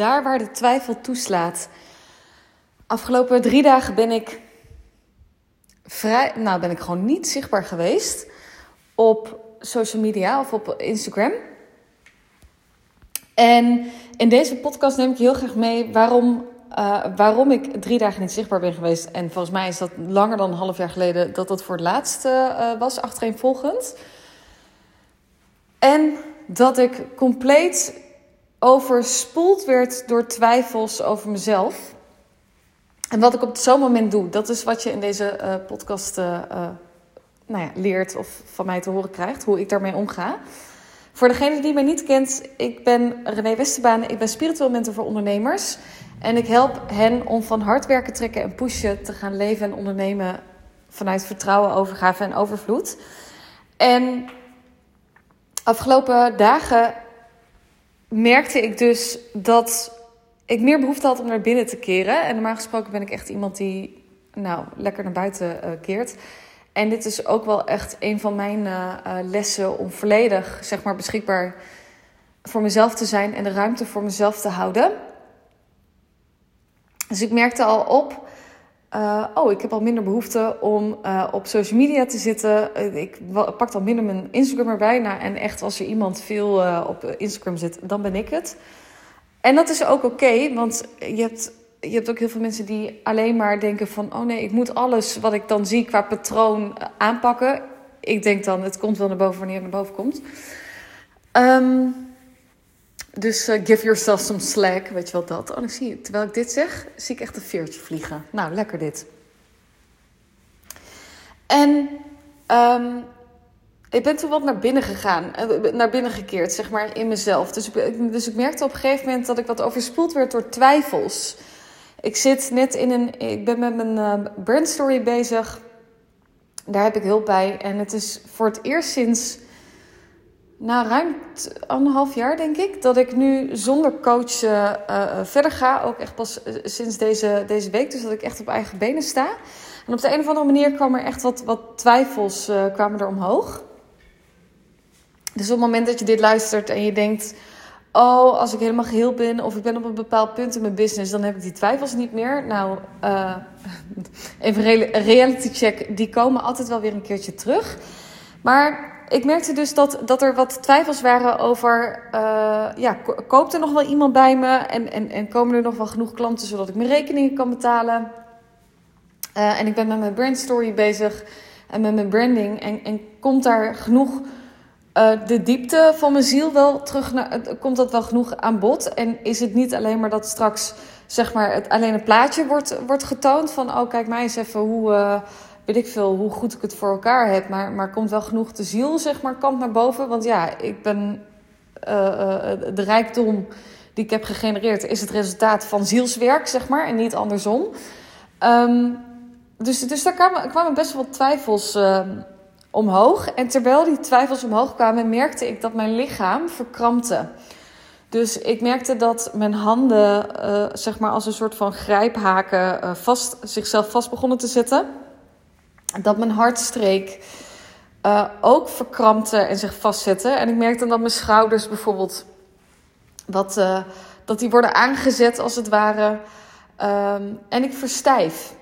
daar waar de twijfel toeslaat. Afgelopen drie dagen ben ik vrij, nou ben ik gewoon niet zichtbaar geweest op social media of op Instagram. En in deze podcast neem ik je heel graag mee waarom, uh, waarom ik drie dagen niet zichtbaar ben geweest. En volgens mij is dat langer dan een half jaar geleden dat dat voor het laatste uh, was, achtereenvolgend. En dat ik compleet overspoeld werd door twijfels over mezelf. En wat ik op zo'n moment doe, dat is wat je in deze uh, podcast uh, uh, nou ja, leert of van mij te horen krijgt, hoe ik daarmee omga. Voor degene die mij niet kent, ik ben René Westerbaan, ik ben spiritueel mentor voor ondernemers. En ik help hen om van hard werken, trekken en pushen te gaan leven en ondernemen vanuit vertrouwen, overgave en overvloed. En afgelopen dagen merkte ik dus dat ik meer behoefte had om naar binnen te keren. En normaal gesproken ben ik echt iemand die nou, lekker naar buiten uh, keert. En dit is ook wel echt een van mijn uh, uh, lessen om volledig zeg maar, beschikbaar voor mezelf te zijn en de ruimte voor mezelf te houden. Dus ik merkte al op, uh, oh, ik heb al minder behoefte om op social media te zitten. ik pak dan minder mijn Instagram erbij. Nou, en echt, als er iemand veel op Instagram zit, dan ben ik het. En dat is ook oké, want je hebt, je hebt ook heel veel mensen die alleen maar denken van... oh nee, ik moet alles wat ik dan zie qua patroon aanpakken. Ik denk dan, het komt wel naar boven wanneer het naar boven komt. Um, dus uh, give yourself some slack, weet je wat dat? Oh, ik zie, terwijl ik dit zeg, zie ik echt een veertje vliegen. Nou, lekker dit. En um, ik ben toen wat naar binnen gegaan, naar binnen gekeerd, zeg maar, in mezelf. Dus ik, dus ik merkte op een gegeven moment dat ik wat overspoeld werd door twijfels. Ik zit net in een, ik ben met mijn uh, brandstory bezig. Daar heb ik hulp bij. En het is voor het eerst sinds, nou, ruim anderhalf jaar denk ik, dat ik nu zonder coach uh, uh, verder ga. Ook echt pas sinds deze, deze week. Dus dat ik echt op eigen benen sta. En op de een of andere manier kwam er echt wat, wat twijfels kwamen er omhoog. Dus op het moment dat je dit luistert en je denkt: Oh, als ik helemaal geheel ben of ik ben op een bepaald punt in mijn business, dan heb ik die twijfels niet meer. Nou, uh, even een reality check, die komen altijd wel weer een keertje terug. Maar ik merkte dus dat, dat er wat twijfels waren over: uh, ja, koopt er nog wel iemand bij me en, en, en komen er nog wel genoeg klanten zodat ik mijn rekeningen kan betalen? Uh, en ik ben met mijn brandstory bezig en met mijn branding en, en komt daar genoeg uh, de diepte van mijn ziel wel terug naar. Komt dat wel genoeg aan bod? En is het niet alleen maar dat straks zeg maar het alleen een plaatje wordt, wordt getoond van oh kijk mij eens even hoe weet ik veel hoe goed ik het voor elkaar heb, maar, maar komt wel genoeg de ziel zeg maar kant naar boven? Want ja, ik ben uh, de rijkdom die ik heb gegenereerd is het resultaat van zielswerk zeg maar en niet andersom. Um, dus, dus daar kwamen, kwamen best wel twijfels uh, omhoog. En terwijl die twijfels omhoog kwamen, merkte ik dat mijn lichaam verkrampte. Dus ik merkte dat mijn handen, zeg maar als een soort van grijphaken, uh, vast, zichzelf vast begonnen te zetten. Dat mijn hartstreek uh, ook verkrampte en zich vastzette. En ik merkte dat mijn schouders bijvoorbeeld, wat, dat die worden aangezet als het ware. Um, en ik verstijf.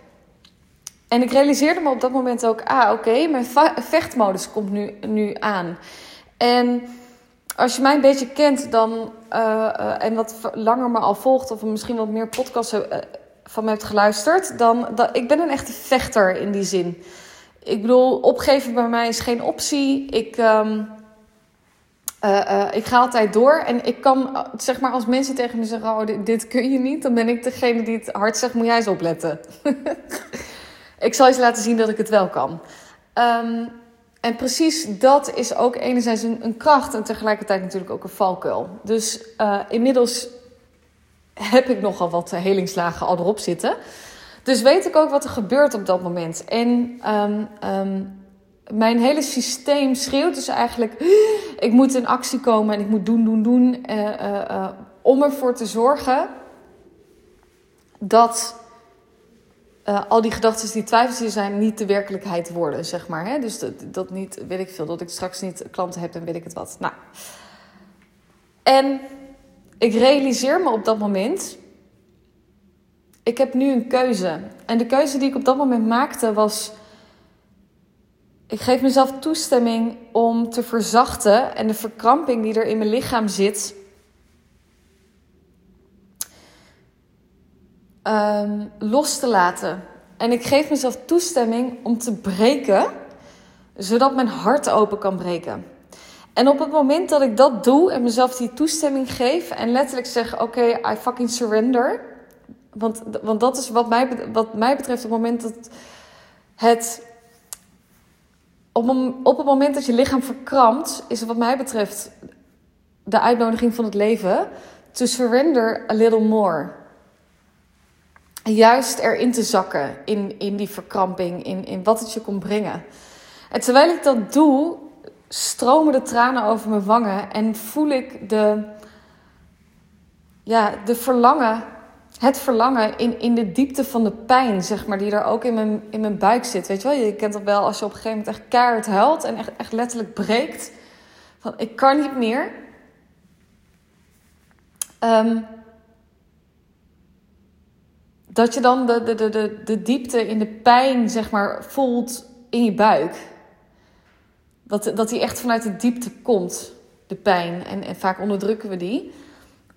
En ik realiseerde me op dat moment ook, ah oké, mijn vechtmodus komt nu, nu aan. En als je mij een beetje kent dan, uh, en wat langer me al volgt, of misschien wat meer podcasts van me hebt geluisterd, dan dat, ik ben een echte vechter in die zin. Ik bedoel, opgeven bij mij is geen optie. Ik, um, ik ga altijd door. En ik kan, zeg maar, als mensen tegen me zeggen: Oh, dit, kun je niet, dan ben ik degene die het hard zegt: Moet jij eens opletten. Ik zal eens laten zien dat ik het wel kan. Um, en precies dat is ook enerzijds een, een, kracht en tegelijkertijd natuurlijk ook een valkuil. Dus inmiddels heb ik nogal wat helingslagen al erop zitten. Dus weet ik ook wat er gebeurt op dat moment. En um, um, mijn hele systeem schreeuwt dus eigenlijk: ik moet in actie komen en ik moet doen, doen, doen. Uh, uh, om ervoor te zorgen dat al die gedachten, die twijfels die zijn, niet de werkelijkheid worden, zeg maar. Hè? Dus dat, dat niet, weet ik veel, dat ik straks niet klanten heb en weet ik het wat. Nou. En ik realiseer me op dat moment, ik heb nu een keuze. En de keuze die ik op dat moment maakte was, ik geef mezelf toestemming om te verzachten en de verkramping die er in mijn lichaam zit, ehm, los te laten. En ik geef mezelf toestemming om te breken, zodat mijn hart open kan breken. En op het moment dat ik dat doe en mezelf die toestemming geef en letterlijk zeg: Oké, I fucking surrender. Want, want dat is wat mij, wat mij betreft het moment dat het. Op, op het moment dat je lichaam verkrampt, is wat mij betreft de uitnodiging van het leven: to surrender a little more. Juist erin te zakken in, in die verkramping, in, in wat het je kon brengen. En terwijl ik dat doe, stromen de tranen over mijn wangen en voel ik de, ja, de verlangen, het verlangen in, in de diepte van de pijn, zeg maar, die er ook in mijn, in mijn buik zit. Weet je wel, je kent dat wel als je op een gegeven moment echt keihard huilt en echt, echt letterlijk breekt. Van ik kan niet meer. Um, dat je dan de, de, de, de, de diepte in de pijn, zeg maar, voelt in je buik. Dat, dat die echt vanuit de diepte komt, de pijn. En, en vaak onderdrukken we die.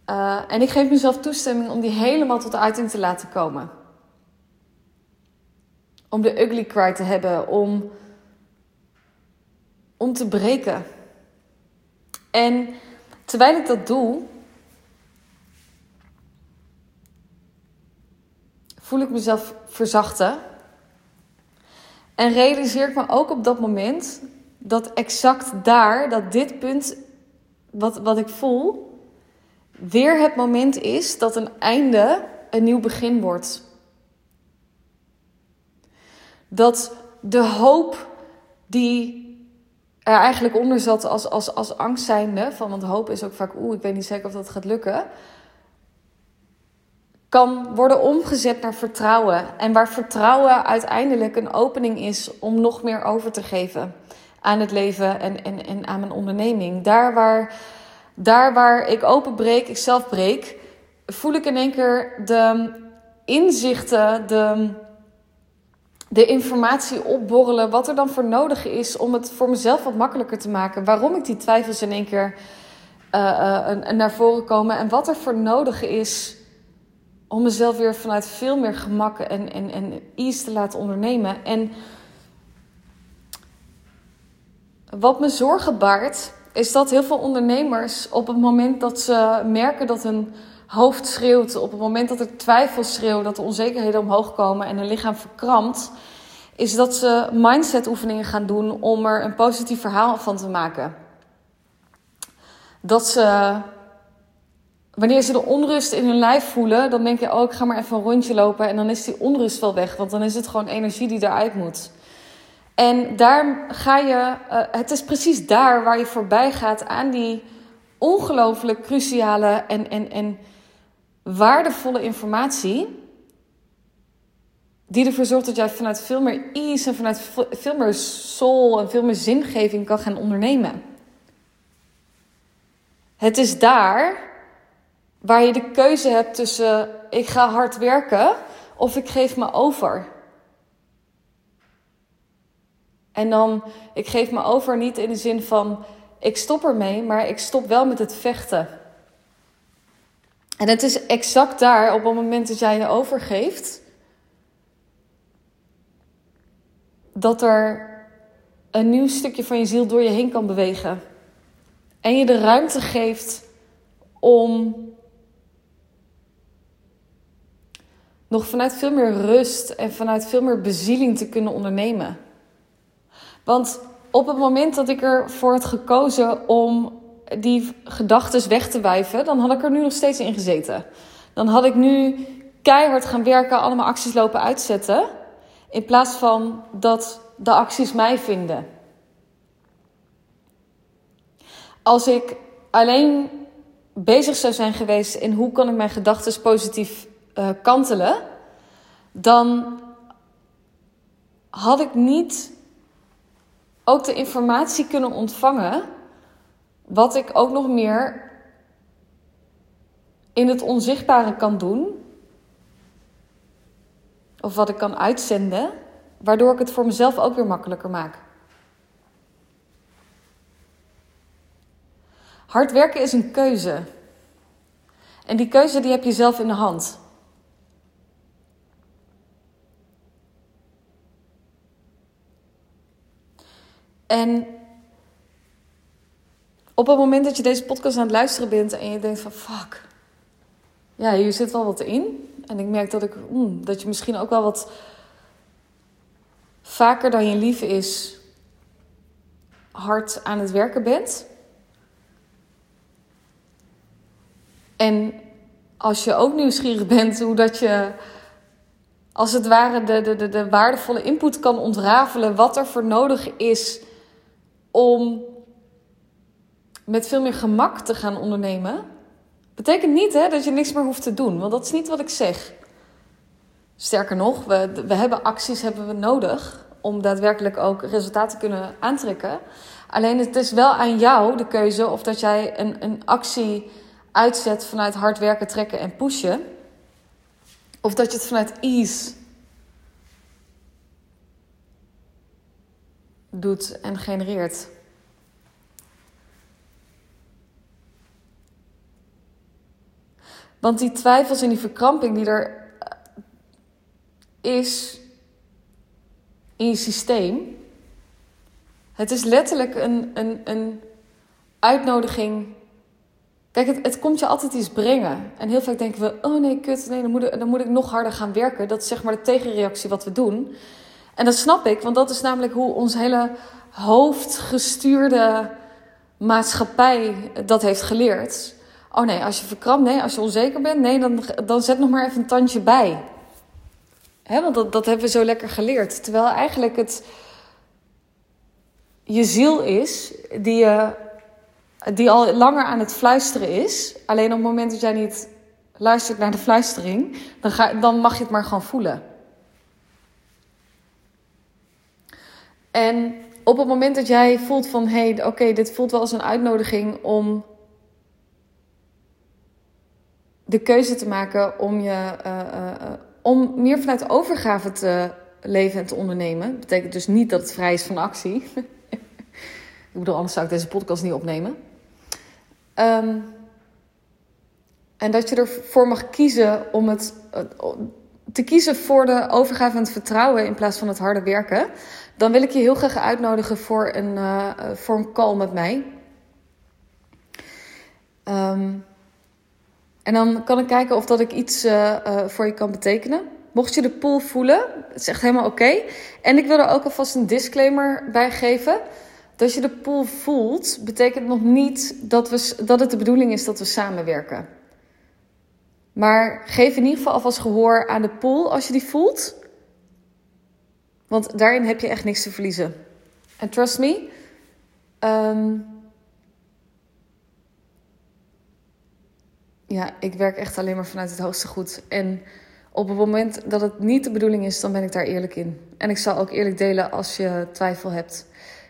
Uh, en ik geef mezelf toestemming om die helemaal tot uiting te laten komen. Om de ugly cry te hebben, om, om te breken. En terwijl ik dat doe, voel ik mezelf verzachten. En realiseer ik me ook op dat moment dat exact daar, dat dit punt wat, wat ik voel, weer het moment is dat een einde een nieuw begin wordt. Dat de hoop die er eigenlijk onder zat als, als, als angst zijnde, van, want hoop is ook vaak, oeh, ik weet niet zeker of dat gaat lukken, kan worden omgezet naar vertrouwen. En waar vertrouwen uiteindelijk een opening is om nog meer over te geven aan het leven en, en, en aan mijn onderneming. Daar waar, daar waar ik openbreek, ik zelf breek, voel ik in één keer de inzichten, de, de informatie opborrelen. Wat er dan voor nodig is om het voor mezelf wat makkelijker te maken. Waarom ik die twijfels in één keer uh, naar voren komen. En wat er voor nodig is om mezelf weer vanuit veel meer gemak en, en, en ease te laten ondernemen. En wat me zorgen baart, is dat heel veel ondernemers op het moment dat ze merken dat hun hoofd schreeuwt, op het moment dat er twijfel schreeuwt, dat de onzekerheden omhoog komen en hun lichaam verkrampt, is dat ze mindset oefeningen gaan doen om er een positief verhaal van te maken. Dat ze, wanneer ze de onrust in hun lijf voelen, dan denk je, oh, ik ga maar even een rondje lopen en dan is die onrust wel weg, want dan is het gewoon energie die eruit moet. En daar ga je, uh, het is precies daar waar je voorbij gaat aan die ongelooflijk cruciale en, en, en waardevolle informatie. Die ervoor zorgt dat jij vanuit veel meer ease en vanuit veel meer soul en veel meer zingeving kan gaan ondernemen. Het is daar waar je de keuze hebt tussen ik ga hard werken of ik geef me over. En dan, ik geef me over niet in de zin van, ik stop ermee, maar ik stop wel met het vechten. En het is exact daar, op het moment dat jij je overgeeft, dat er een nieuw stukje van je ziel door je heen kan bewegen. En je de ruimte geeft om nog vanuit veel meer rust en vanuit veel meer bezieling te kunnen ondernemen. Want op het moment dat ik ervoor had gekozen om die gedachten weg te wijven, dan had ik er nu nog steeds in gezeten. Dan had ik nu keihard gaan werken, allemaal acties lopen uitzetten. In plaats van dat de acties mij vinden. Als ik alleen bezig zou zijn geweest in hoe kan ik mijn gedachten positief uh, kantelen, dan had ik niet ook de informatie kunnen ontvangen. Wat ik ook nog meer in het onzichtbare kan doen, of wat ik kan uitzenden, waardoor ik het voor mezelf ook weer makkelijker maak. Hard werken is een keuze. En die keuze die heb je zelf in de hand. En op het moment dat je deze podcast aan het luisteren bent en je denkt van fuck, ja, hier zit wel wat in. En ik merk dat, ik, mm, dat je misschien ook wel wat vaker dan je lief is hard aan het werken bent. En als je ook nieuwsgierig bent hoe dat je als het ware de, de, de, de waardevolle input kan ontrafelen, wat er voor nodig is om met veel meer gemak te gaan ondernemen. Betekent niet hè, dat je niks meer hoeft te doen, want dat is niet wat ik zeg. Sterker nog, we, we hebben acties hebben we nodig om daadwerkelijk ook resultaten te kunnen aantrekken. Alleen het is wel aan jou de keuze of dat jij een, een actie uitzet vanuit hard werken, trekken en pushen. Of dat je het vanuit ease doet en genereert. Want die twijfels en die verkramping die er eh, is in je systeem, het is letterlijk een, een, een uitnodiging. Kijk, het, het komt je altijd iets brengen. En heel vaak denken we: oh nee, kut, nee, dan moet, dan moet ik nog harder gaan werken. Dat is zeg maar de tegenreactie wat we doen. En dat snap ik, want dat is namelijk hoe ons hele hoofdgestuurde maatschappij dat heeft geleerd. Oh nee, als je verkrampt, nee, als je onzeker bent, nee, dan, dan zet nog maar even een tandje bij. Hè, want dat, dat hebben we zo lekker geleerd. Terwijl eigenlijk het je ziel is die, je, die al langer aan het fluisteren is. Alleen op het moment dat jij niet luistert naar de fluistering, dan, ga, dan mag je het maar gewoon voelen. En op het moment dat jij voelt van hé, hey, oké, dit voelt wel als een uitnodiging om de keuze te maken om je uh, uh, om meer vanuit overgave te leven en te ondernemen. Betekent dus niet dat het vrij is van actie. ik bedoel, anders zou ik deze podcast niet opnemen. Um, en dat je ervoor mag kiezen om het te kiezen voor de overgave en het vertrouwen in plaats van het harde werken. Dan wil ik je heel graag uitnodigen voor een, uh, voor een call met mij. Um, en dan kan ik kijken of dat ik iets uh, voor je kan betekenen. Mocht je de pool voelen, het is echt helemaal oké. En ik wil er ook alvast een disclaimer bij geven. Dat je de pool voelt, betekent nog niet dat, we, dat het de bedoeling is dat we samenwerken. Maar geef in ieder geval alvast gehoor aan de pool als je die voelt. Want daarin heb je echt niks te verliezen. En trust me, um, ja, ik werk echt alleen maar vanuit het hoogste goed. En op het moment dat het niet de bedoeling is, dan ben ik daar eerlijk in. En ik zal ook eerlijk delen als je twijfel hebt.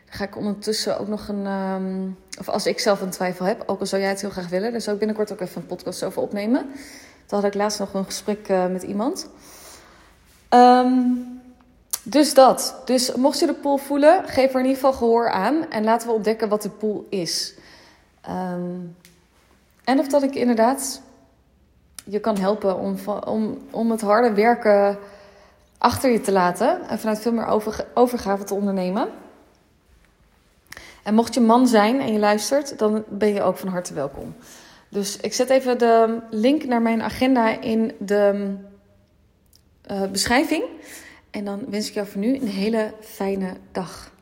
Dan ga ik ondertussen ook nog een. Um, of als ik zelf een twijfel heb, ook al zou jij het heel graag willen, dan zou ik binnenkort ook even een podcast over opnemen. Toen had ik laatst nog een gesprek uh, met iemand. Um, dus dat. Dus mocht je de pool voelen, geef er in ieder geval gehoor aan. En laten we ontdekken wat de pool is. Um, en of dat ik inderdaad je kan helpen om, om, om het harde werken achter je te laten. En vanuit veel meer over, overgave te ondernemen. En mocht je man zijn en je luistert, dan ben je ook van harte welkom. Dus ik zet even de link naar mijn agenda in de uh, beschrijving. En dan wens ik jou voor nu een hele fijne dag.